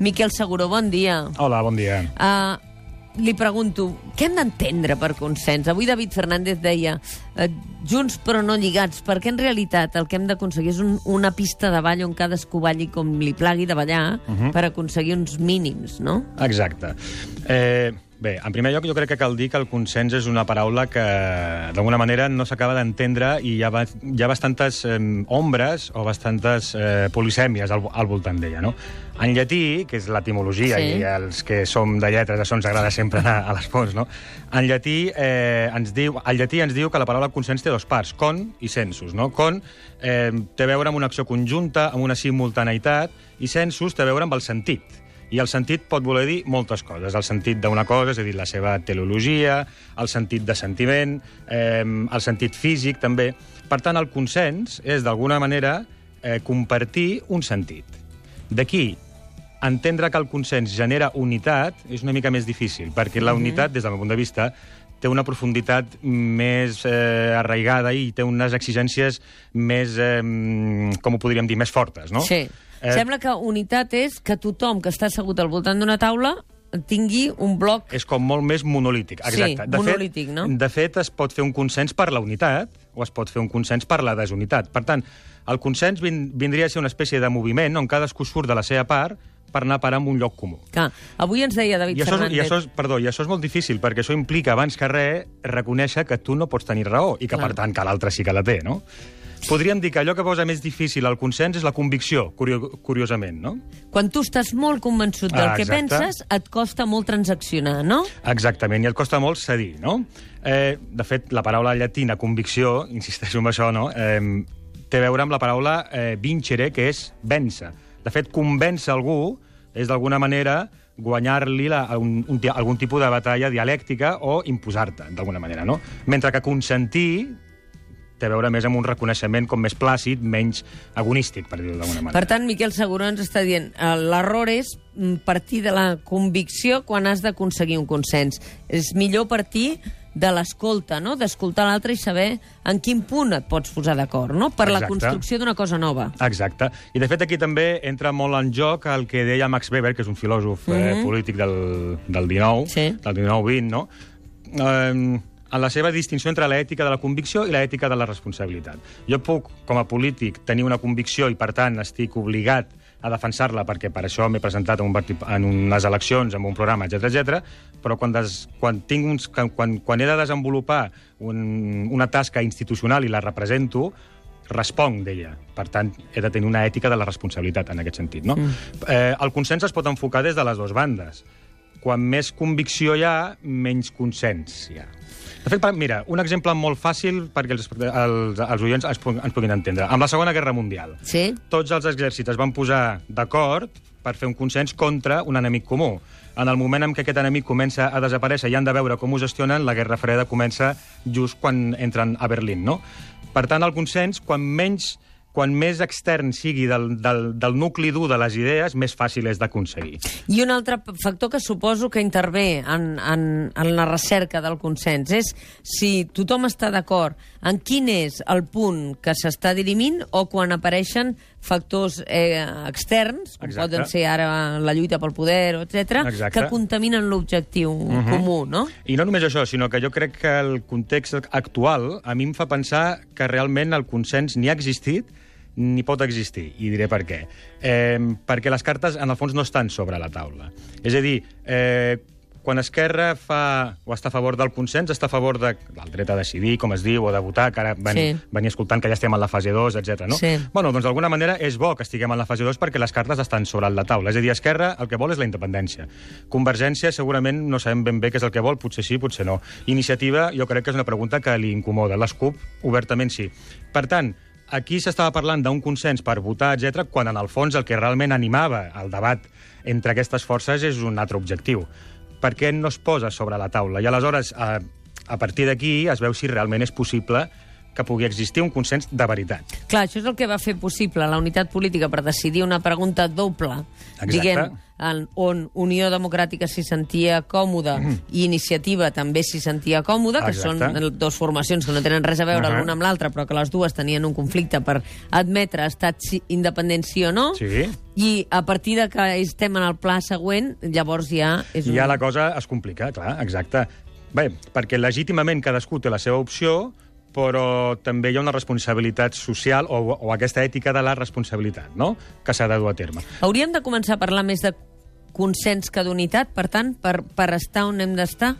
Miquel Seguró, bon dia. Hola, bon dia. Uh, li pregunto, què hem d'entendre per consens? Avui David Fernández deia uh, junts però no lligats, perquè en realitat el que hem d'aconseguir és un, una pista de ball on cadascú balli com li plagui de ballar uh -huh. per aconseguir uns mínims, no? Exacte. Eh, bé, en primer lloc jo crec que cal dir que el consens és una paraula que d'alguna manera no s'acaba d'entendre i hi ha, hi ha bastantes eh, ombres o bastantes eh, polisèmies al, al voltant d'ella, no? En llatí, que és l'etimologia, Sí. i els que som de lletres, això ens agrada sempre anar a les fonts, no? En llatí, eh, ens diu, el llatí ens diu que la paraula consens té dos parts, con i sensus, no? Con eh, té a veure amb una acció conjunta, amb una simultaneïtat, i sensus té a veure amb el sentit. I el sentit pot voler dir moltes coses. El sentit d'una cosa, és a dir, la seva teleologia, el sentit de sentiment, eh, el sentit físic, també. Per tant, el consens és, d'alguna manera, eh, compartir un sentit. D'aquí, entendre que el consens genera unitat és una mica més difícil, perquè la unitat, des del meu punt de vista, té una profunditat més eh, arraigada i té unes exigències més, eh, com ho podríem dir, més fortes, no? Sí. Eh, Sembla que unitat és que tothom que està assegut al voltant d'una taula tingui un bloc... és com molt més monolític. Sí, Exacte. monolític, fet, no? De fet, es pot fer un consens per la unitat o es pot fer un consens per la desunitat. Per tant, el consens vin vindria a ser una espècie de moviment on cadascú surt de la seva part per anar a parar en un lloc comú. Que avui ens deia David I això, és, Fernández... i, això és, perdó, I això és molt difícil, perquè això implica, abans que res, reconèixer que tu no pots tenir raó i que, Clar. per tant, que l'altre sí que la té, no? Podríem dir que allò que posa més difícil al consens és la convicció, curio curiosament, no? Quan tu estàs molt convençut del Ah, que penses, et costa molt transaccionar, no? Exactament, i et costa molt cedir, no? Eh, de fet, la paraula llatina convicció, insisteixo en això, no? Eh, té a veure amb la paraula eh, vincere, que és vèncer. De fet, convèncer algú és d'alguna manera guanyar-li un, un, algun tipus de batalla dialèctica o imposar-te, d'alguna manera, no? Mentre que consentir té a veure més amb un reconeixement com més plàcid, menys agonístic, per dir-ho d'alguna manera. Per tant, Miquel Seguró ens està dient eh, l'error és mm, partir de la convicció quan has d'aconseguir un consens. És millor partir de l'escolta, no? d'escoltar l'altre i saber en quin punt et pots posar d'acord, no? per la Exacte. construcció d'una cosa nova. Exacte. I, de fet, aquí també entra molt en joc el que deia Max Weber, que és un filòsof mm -hmm. eh, polític del, del 19, Sí. del 19-20, no? Eh, en la seva distinció entre l'ètica de la convicció i l'ètica de la responsabilitat. Jo puc, com a polític, tenir una convicció i, per tant, estic obligat a defensar-la perquè per això m'he presentat en, un partit, en unes eleccions, amb un programa, etc etc. però quan, des, quan, tinc uns, quan, quan he de desenvolupar un, una tasca institucional i la represento, responc d'ella. Per tant, he de tenir una ètica de la responsabilitat en aquest sentit. No? Mm. Eh, el consens es pot enfocar des de les dues bandes. Quan més convicció hi ha, menys consens hi ha. De fet, mira, un exemple molt fàcil perquè els, els, els oients ens, ens puguin entendre. Amb la Segona Guerra Mundial, Sí? tots els exèrcits es van posar d'acord per fer un consens contra un enemic comú. En el moment en què aquest enemic comença a desaparèixer i han de veure com ho gestionen, la Guerra Freda comença just quan entren a Berlín, no? Per tant, el consens, quan menys quan més extern sigui del, del, del nucli dur de les idees, més fàcil és d'aconseguir. I un altre factor que suposo que intervé en, en, en la recerca del consens és si tothom està d'acord en quin és el punt que s'està dirimint o quan apareixen factors eh, externs, com Exacte. poden ser ara la lluita pel poder, etc, que contaminen l'objectiu comú, no? I no només això, sinó que jo crec que el context actual a mi em fa pensar que realment el consens ni ha existit ni pot existir, i diré per què. Eh, perquè les cartes, en el fons, no estan sobre la taula. És a dir, eh, quan Esquerra fa, o està a favor del consens, està a favor de, del dret a decidir, com es diu, o de votar, que ara van, Sí. venia escoltant que ja estem en la fase 2, etc. no? Sí. Bueno, doncs d'alguna manera és bo que estiguem en la fase 2 perquè les cartes estan sobre la taula. És a dir, Esquerra el que vol és la independència. Convergència segurament no sabem ben bé què és el que vol, potser sí, potser no. Iniciativa jo crec que és una pregunta que li incomoda. Les CUP, obertament sí. Per tant, aquí s'estava parlant d'un consens per votar, etc, quan en el fons el que realment animava el debat entre aquestes forces és un altre objectiu. Per què no es posa sobre la taula? I aleshores, a, a partir d'aquí, es veu si realment és possible que pugui existir un consens de veritat. Clar, això és el que va fer possible la unitat política per decidir una pregunta doble, Exacte. diguem, en, on Unió Democràtica s'hi sentia còmoda i Iniciativa també s'hi sentia còmoda, que Exacte. són dues formacions que no tenen res a veure Ahà. l'una amb l'altra, però que les dues tenien un conflicte per admetre estat independent sí o no, Sí. i a partir de que estem en el pla següent, llavors ja és I ja la cosa es complica, clar, exacte. Bé, perquè legítimament cadascú té la seva opció, però també hi ha una responsabilitat social o, o aquesta ètica de la responsabilitat, no?, que s'ha de dur a terme. Hauríem de començar a parlar més de consens que d'unitat, per tant, per, per estar on hem d'estar?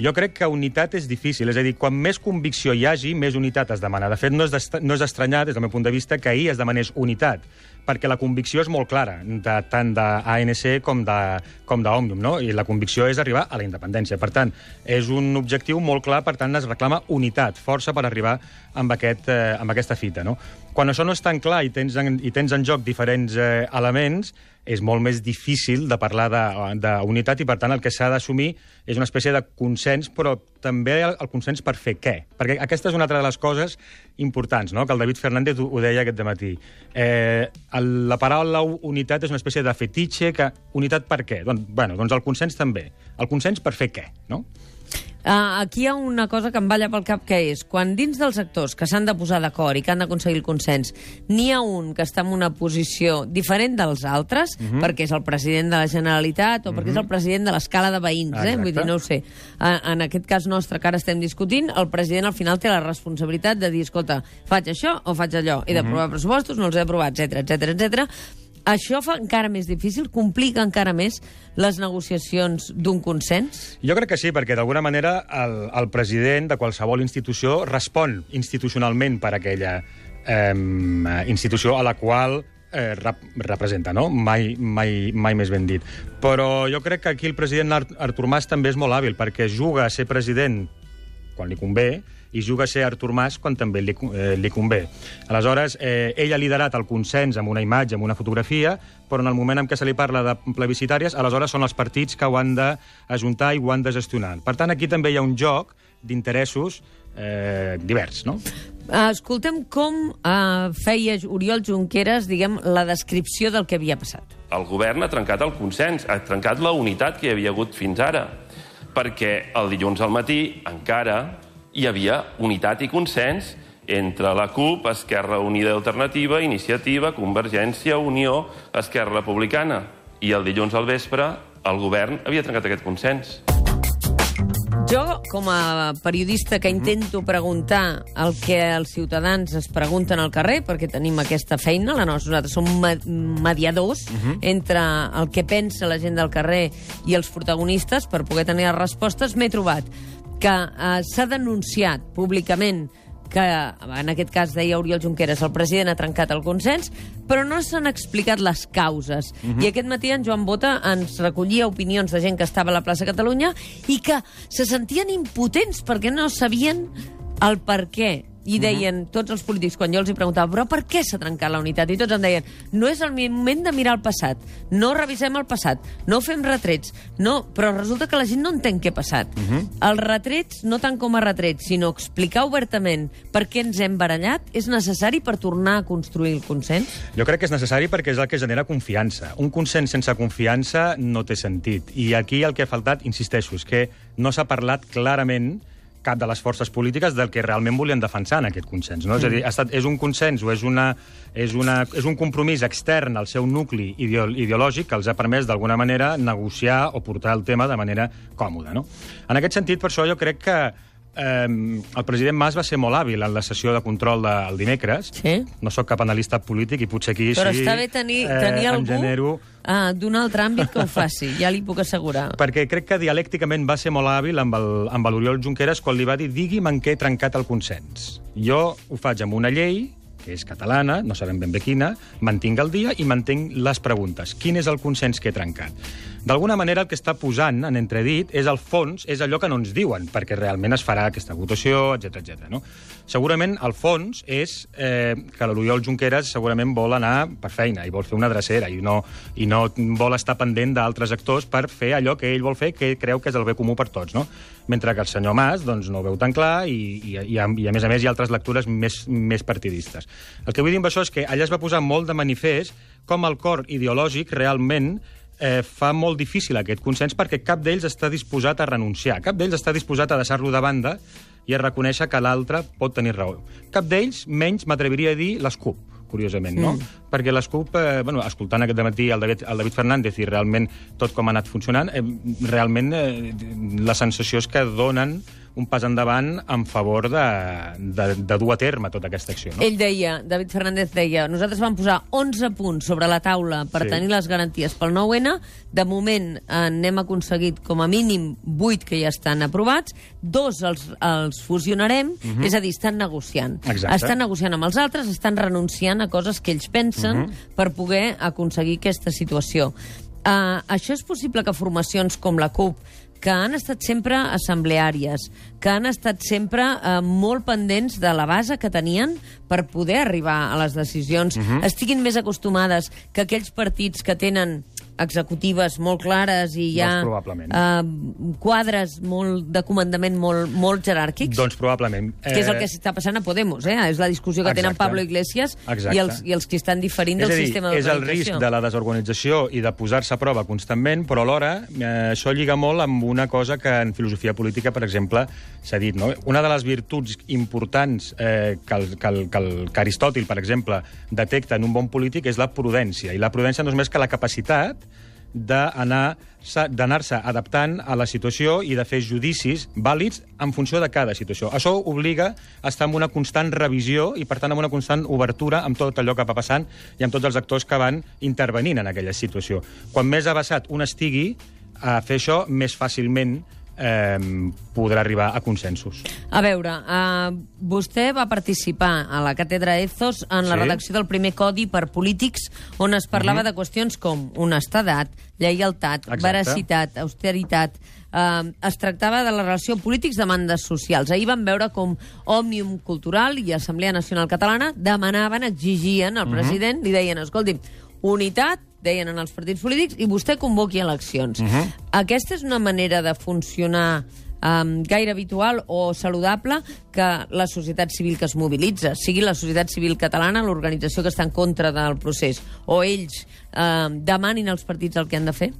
Jo crec que unitat és difícil, és a dir, quan més convicció hi hagi, més unitat es demana. De fet, no és no és d'estranyar, des del meu punt de vista, que ahir es demanés unitat, perquè la convicció és molt clara, de, tant d'ANC com de, com d'Òmnium, no? i la convicció és arribar a la independència. Per tant, és un objectiu molt clar, per tant, es reclama unitat, força per arribar amb, aquest, eh, amb aquesta fita. No? Quan això no és tan clar i tens en, i tens en joc diferents eh, elements, és molt més difícil de parlar d'unitat i, per tant, el que s'ha d'assumir és una espècie de consens, però també el, el consens per fer què? Perquè aquesta és una altra de les coses importants, no? que el David Fernández ho, ho deia aquest matí. Eh, el, la paraula unitat és una espècie de fetitxe, que unitat per què? Doncs, bueno, doncs el consens també. El consens per fer què? No? Uh, aquí hi ha una cosa que em balla pel cap, que és, quan dins dels actors que s'han de posar d'acord i que han d'aconseguir el consens, n'hi ha un que està en una posició diferent dels altres, Mhm. perquè és el president de la Generalitat o perquè és el president de l'escala de veïns, eh? Exacte. Vull dir, no ho sé. Uh, en aquest cas nostre, que ara estem discutint, el president al final té la responsabilitat de dir, escolta, faig això o faig allò, he d'aprovar Mhm. pressupostos, no els he aprovat, etc etc etc. Això fa encara més difícil, complica encara més les negociacions d'un consens? Jo crec que sí, perquè d'alguna manera el, el president de qualsevol institució respon institucionalment per aquella eh, institució a la qual eh, rep, representa, no? Mai, mai, mai més ben dit. Però jo crec que aquí el president Art Artur Mas també és molt hàbil, perquè juga a ser president quan li convé, i juga a ser Artur Mas quan també li, eh, li convé. Aleshores, eh, ell ha liderat el consens amb una imatge, amb una fotografia, però en el moment en què se li parla de plebiscitàries, aleshores són els partits que ho han d'ajuntar i ho han de gestionar. Per tant, aquí també hi ha un joc d'interessos eh, divers, no? Escoltem com uh, feia Oriol Junqueras, diguem, la descripció del que havia passat. El govern ha trencat el consens, ha trencat la unitat que hi havia hagut fins ara, perquè el dilluns al matí encara hi havia unitat i consens entre la CUP, Esquerra Unida Alternativa, Iniciativa, Convergència, Unió, Esquerra Republicana. I el dilluns al vespre el govern havia trencat aquest consens. Jo, com a periodista que intento preguntar el que els ciutadans es pregunten al carrer, perquè tenim aquesta feina, la nostra, nosaltres som me- mediadors uh -huh. entre el que pensa la gent del carrer i els protagonistes per poder tenir les respostes, m'he trobat que eh, s'ha denunciat públicament que en aquest cas deia Oriol Junqueras, el president ha trencat el consens, però no s'han explicat les causes. Uh -huh. I aquest matí en Joan Bota ens recollia opinions de gent que estava a la plaça Catalunya i que se sentien impotents perquè no sabien el per què. I deien, tots els polítics, quan jo els hi preguntava però per què s'ha trencat la unitat? I tots em deien, no és el moment de mirar el passat, no revisem el passat, no fem retrets, no, però resulta que la gent no entén què ha passat. Uh -huh. Els retrets, no tant com a retrets, sinó explicar obertament per què ens hem barallat, és necessari per tornar a construir el consens? Jo crec que és necessari perquè és el que genera confiança. Un consens sense confiança no té sentit. I aquí el que ha faltat, insisteixo, és que no s'ha parlat clarament cap de les forces polítiques del que realment volien defensar en aquest consens. No? Mm. És a dir, ha estat, és un consens o és, una, és, una, és un compromís extern al seu nucli ideo, ideològic que els ha permès d'alguna manera negociar o portar el tema de manera còmoda. No? En aquest sentit, per això jo crec que eh, el president Mas va ser molt hàbil en la sessió de control del dimecres. Sí. No sóc cap analista polític i potser aquí Però sí... està bé tenir, tenir eh, algú genero... ah, d'un altre àmbit que ho faci, ja li puc assegurar. Perquè crec que dialècticament va ser molt hàbil amb el- amb l'Oriol Junqueras quan li va dir digui'm en què he trencat el consens. Jo ho faig amb una llei que és catalana, no sabem ben bé quina, mantinc el dia i mantenc les preguntes. Quin és el consens que he trencat? D'alguna manera, el que està posant en entredit és el fons, és allò que no ens diuen, perquè realment es farà aquesta votació, etc etc. no? Segurament el fons és eh, que l'Oriol Junqueras segurament vol anar per feina i vol fer una drecera i no, i no vol estar pendent d'altres actors per fer allò que ell vol fer, que creu que és el bé comú per tots, no? Mentre que el senyor Mas doncs, no ho veu tan clar i, i, i, a, i a més a més hi ha altres lectures més, més partidistes. El que vull dir amb això és que allà es va posar molt de manifest com el cor ideològic realment eh, fa molt difícil aquest consens perquè cap d'ells està disposat a renunciar, cap d'ells està disposat a deixar-lo de banda i a reconèixer que l'altre pot tenir raó. Cap d'ells, menys m'atreviria a dir les CUP, curiosament, no? Mm. Perquè les CUP, eh, bueno, escoltant aquest matí el David, el David Fernández i realment tot com ha anat funcionant, eh, realment eh, la sensació és que donen un pas endavant en favor de, de, de dur a terme tota aquesta acció. No? Ell deia, David Fernández deia, nosaltres vam posar 11 punts sobre la taula per Sí. tenir les garanties pel 9-N. De moment eh, n'hem aconseguit com a mínim 8 que ja estan aprovats, dos els, els fusionarem, és a dir, estan negociant. Mhm. Exacte. Estan negociant amb els altres, estan renunciant a coses que ells pensen Mhm. per poder aconseguir aquesta situació. Uh, això és possible que formacions com la CUP, que han estat sempre assembleàries, que han estat sempre uh, molt pendents de la base que tenien per poder arribar a les decisions, estiguin més acostumades que aquells partits que tenen executives molt clares i hi ha Doncs probablement. uh, quadres molt de comandament molt, molt jeràrquics, Doncs probablement. que és el que està passant a Podemos, eh? és la discussió que tenen Exacte. Pablo Iglesias Exacte. i els, i els que estan diferint del dir, sistema és el risc de la desorganització i de posar-se a prova constantment, però alhora eh, això lliga molt amb una cosa que en filosofia política, per exemple, s'ha dit. No? Una de les virtuts importants eh, que, el, que, el, que, el, que Aristòtil, per exemple, detecta en un bon polític és la prudència. I la prudència no és més que la capacitat d'anar-se adaptant a la situació i de fer judicis vàlids en funció de cada situació. Això obliga a estar en una constant revisió i, per tant, en una constant obertura amb tot allò que va passant i amb tots els actors que van intervenint en aquella situació. Quan més avançat un estigui a fer això, més fàcilment eh, podrà arribar a consensos. A veure, uh, vostè va participar a la càtedra Ethos en la Sí. redacció del primer codi per polítics on es parlava de qüestions com honestedat, lleialtat, Exacte. veracitat, austeritat... Uh, es tractava de la relació polítics-demandes socials. Ahir vam veure com Òmnium Cultural i Assemblea Nacional Catalana demanaven, exigien al president, li deien, escolti, unitat, deien en els partits polítics, i vostè convoqui eleccions. Aquesta és una manera de funcionar um, gaire habitual o saludable que la societat civil que es mobilitza, sigui la societat civil catalana, l'organització que està en contra del procés, o ells um, demanin als partits el que han de fer?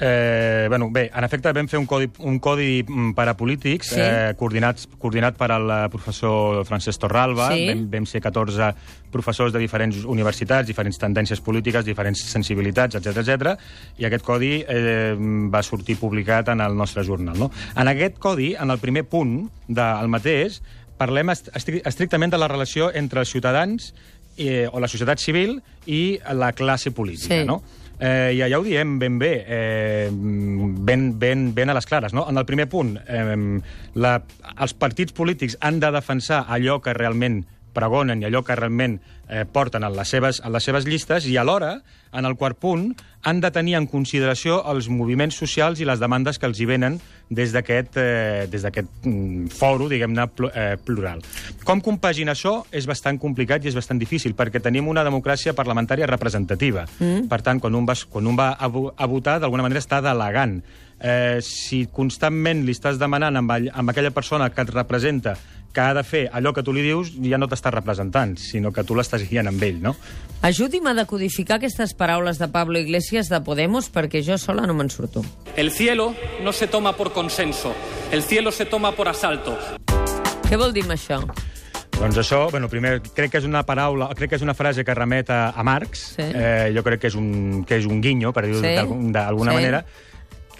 Eh, bueno, bé, en efecte vam fer un codi, un codi mm, per a polítics Sí. eh, coordinats, coordinat per al eh, professor Francesc Torralba. Sí. Vam, vam ser 14 professors de diferents universitats, diferents tendències polítiques, diferents sensibilitats, etc etc. i aquest codi eh, va sortir publicat en el nostre jornal. No? En aquest codi, en el primer punt del mateix, parlem est estri- estrictament de la relació entre els ciutadans eh, o la societat civil i la classe política, Sí. no? Eh, I allà ho diem ben bé, eh, ben, ben, ben a les clares. No? En el primer punt, eh, la, els partits polítics han de defensar allò que realment pregonen i allò que realment eh, porten en les, seves, en les seves llistes i alhora, en el quart punt, han de tenir en consideració els moviments socials i les demandes que els hi venen des d'aquest eh, des mm, foro, diguem-ne, pl eh, plural. Com compaginar això és bastant complicat i és bastant difícil, perquè tenim una democràcia parlamentària representativa. Mm. Per tant, quan un va, quan un va a, a votar, d'alguna manera està delegant. Eh, si constantment li estàs demanant amb, amb aquella persona que et representa que ha de fer allò que tu li dius, ja no t'estàs representant, sinó que tu l'estàs guiant amb ell, no? Ajudi'm a decodificar aquestes paraules de Pablo Iglesias de Podemos, perquè jo sola no me'n surto. El cielo no se toma por consenso, el cielo se toma por asalto. Què vol dir amb això? Doncs això, bueno, primer, crec que és una paraula, crec que és una frase que remet a, a Marx. Sí. Eh, jo crec que és un, que és un guinyo, per dir-ho Sí. d'algun- d'alguna Sí. manera.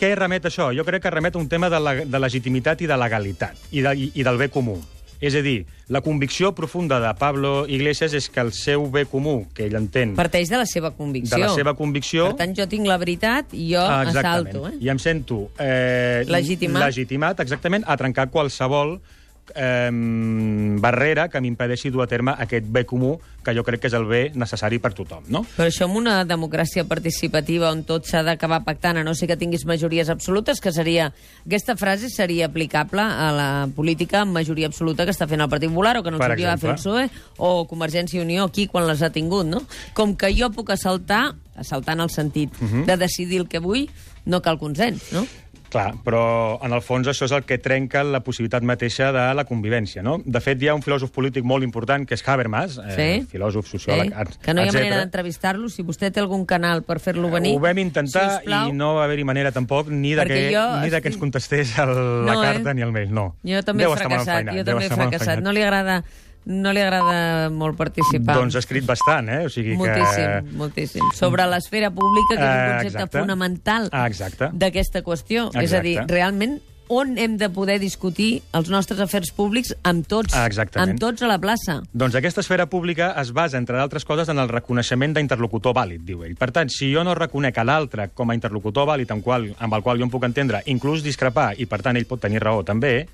Què remet això? Jo crec que remet a un tema de, la, de legitimitat i de legalitat, i, de, i, i del bé comú. És a dir, la convicció profunda de Pablo Iglesias és que el seu bé comú, que ell entén Parteix de la seva convicció. de la seva convicció... Per tant, jo tinc la veritat i jo Ah, assalto. Eh? I em sento eh, Legitimat. legitimat exactament a trencar qualsevol eh, barrera que m'impedeixi dur a terme aquest bé comú, que jo crec que és el bé necessari per tothom, no? Però això en una democràcia participativa on tot s'ha d'acabar pactant, a no ser que tinguis majories absolutes, que seria... Aquesta frase seria aplicable a la política amb majoria absoluta que està fent el Partit Popular o que en el Per seu dia va fer el. PSOE o Convergència i Unió aquí quan les ha tingut, no? Com que jo puc assaltar, en el sentit Mhm. de decidir el que vull, no cal consens, no? Clar, però en el fons això és el que trenca la possibilitat mateixa de la convivència, no? De fet, hi ha un filòsof polític molt important, que és Habermas, eh, Sí. filòsof, sociòleg, Sí, que no hi ha manera d'entrevistar-lo. Si vostè té algun canal per fer-lo venir... Ho vam intentar sisplau. i no va haver-hi manera tampoc ni de, Perquè que, jo ni de que ens contestés el, la No, eh? carta ni el mail, no. Jo també Deu he fracassat, jo deu també he fracassat. No li agrada, no li agrada molt participar. Doncs ha escrit bastant, eh? O sigui Moltíssim, que... moltíssim. Sobre l'esfera pública, que és un Eh, concepte exacte. fonamental Ah, exacte. d'aquesta qüestió. És a dir, Exacte. realment, on hem de poder discutir els nostres afers públics amb tots, Ah, exactament. amb tots a la plaça. Doncs aquesta esfera pública es basa, entre d'altres coses, en el reconeixement d'interlocutor vàlid, diu ell. Per tant, si jo no reconec a l'altre com a interlocutor vàlid amb, qual, amb el qual jo em puc entendre, inclús discrepar, i per tant ell pot tenir raó també,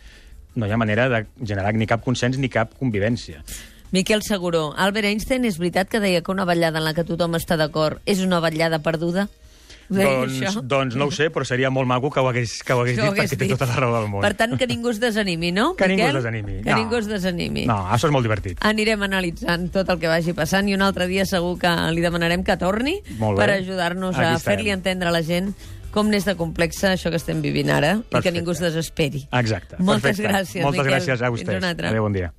no hi ha manera de generar ni cap consens ni cap convivència. Miquel Seguró, Albert Einstein és veritat que deia que una vetllada en la que tothom està d'acord és una vetllada perduda? Doncs, això? doncs no ho sé, però seria molt maco que ho hagués, que ho hagués Que ho dit hagués perquè té dit. tota la raó del món. Per tant, que ningú es desanimi, no? Que ningú Miquel? es desanimi. Que No. ningú es desanimi. No, això és molt divertit. Anirem analitzant tot el que vagi passant i un altre dia segur que li demanarem que torni per ajudar-nos a fer-li entendre a la gent com n'és de complexa això que estem vivint ara i que Perfecte. ningú es desesperi. Exacte. Moltes perfecte. gràcies, Moltes Miquel. gràcies a Fins vostès. una altra. Adéu, bon dia.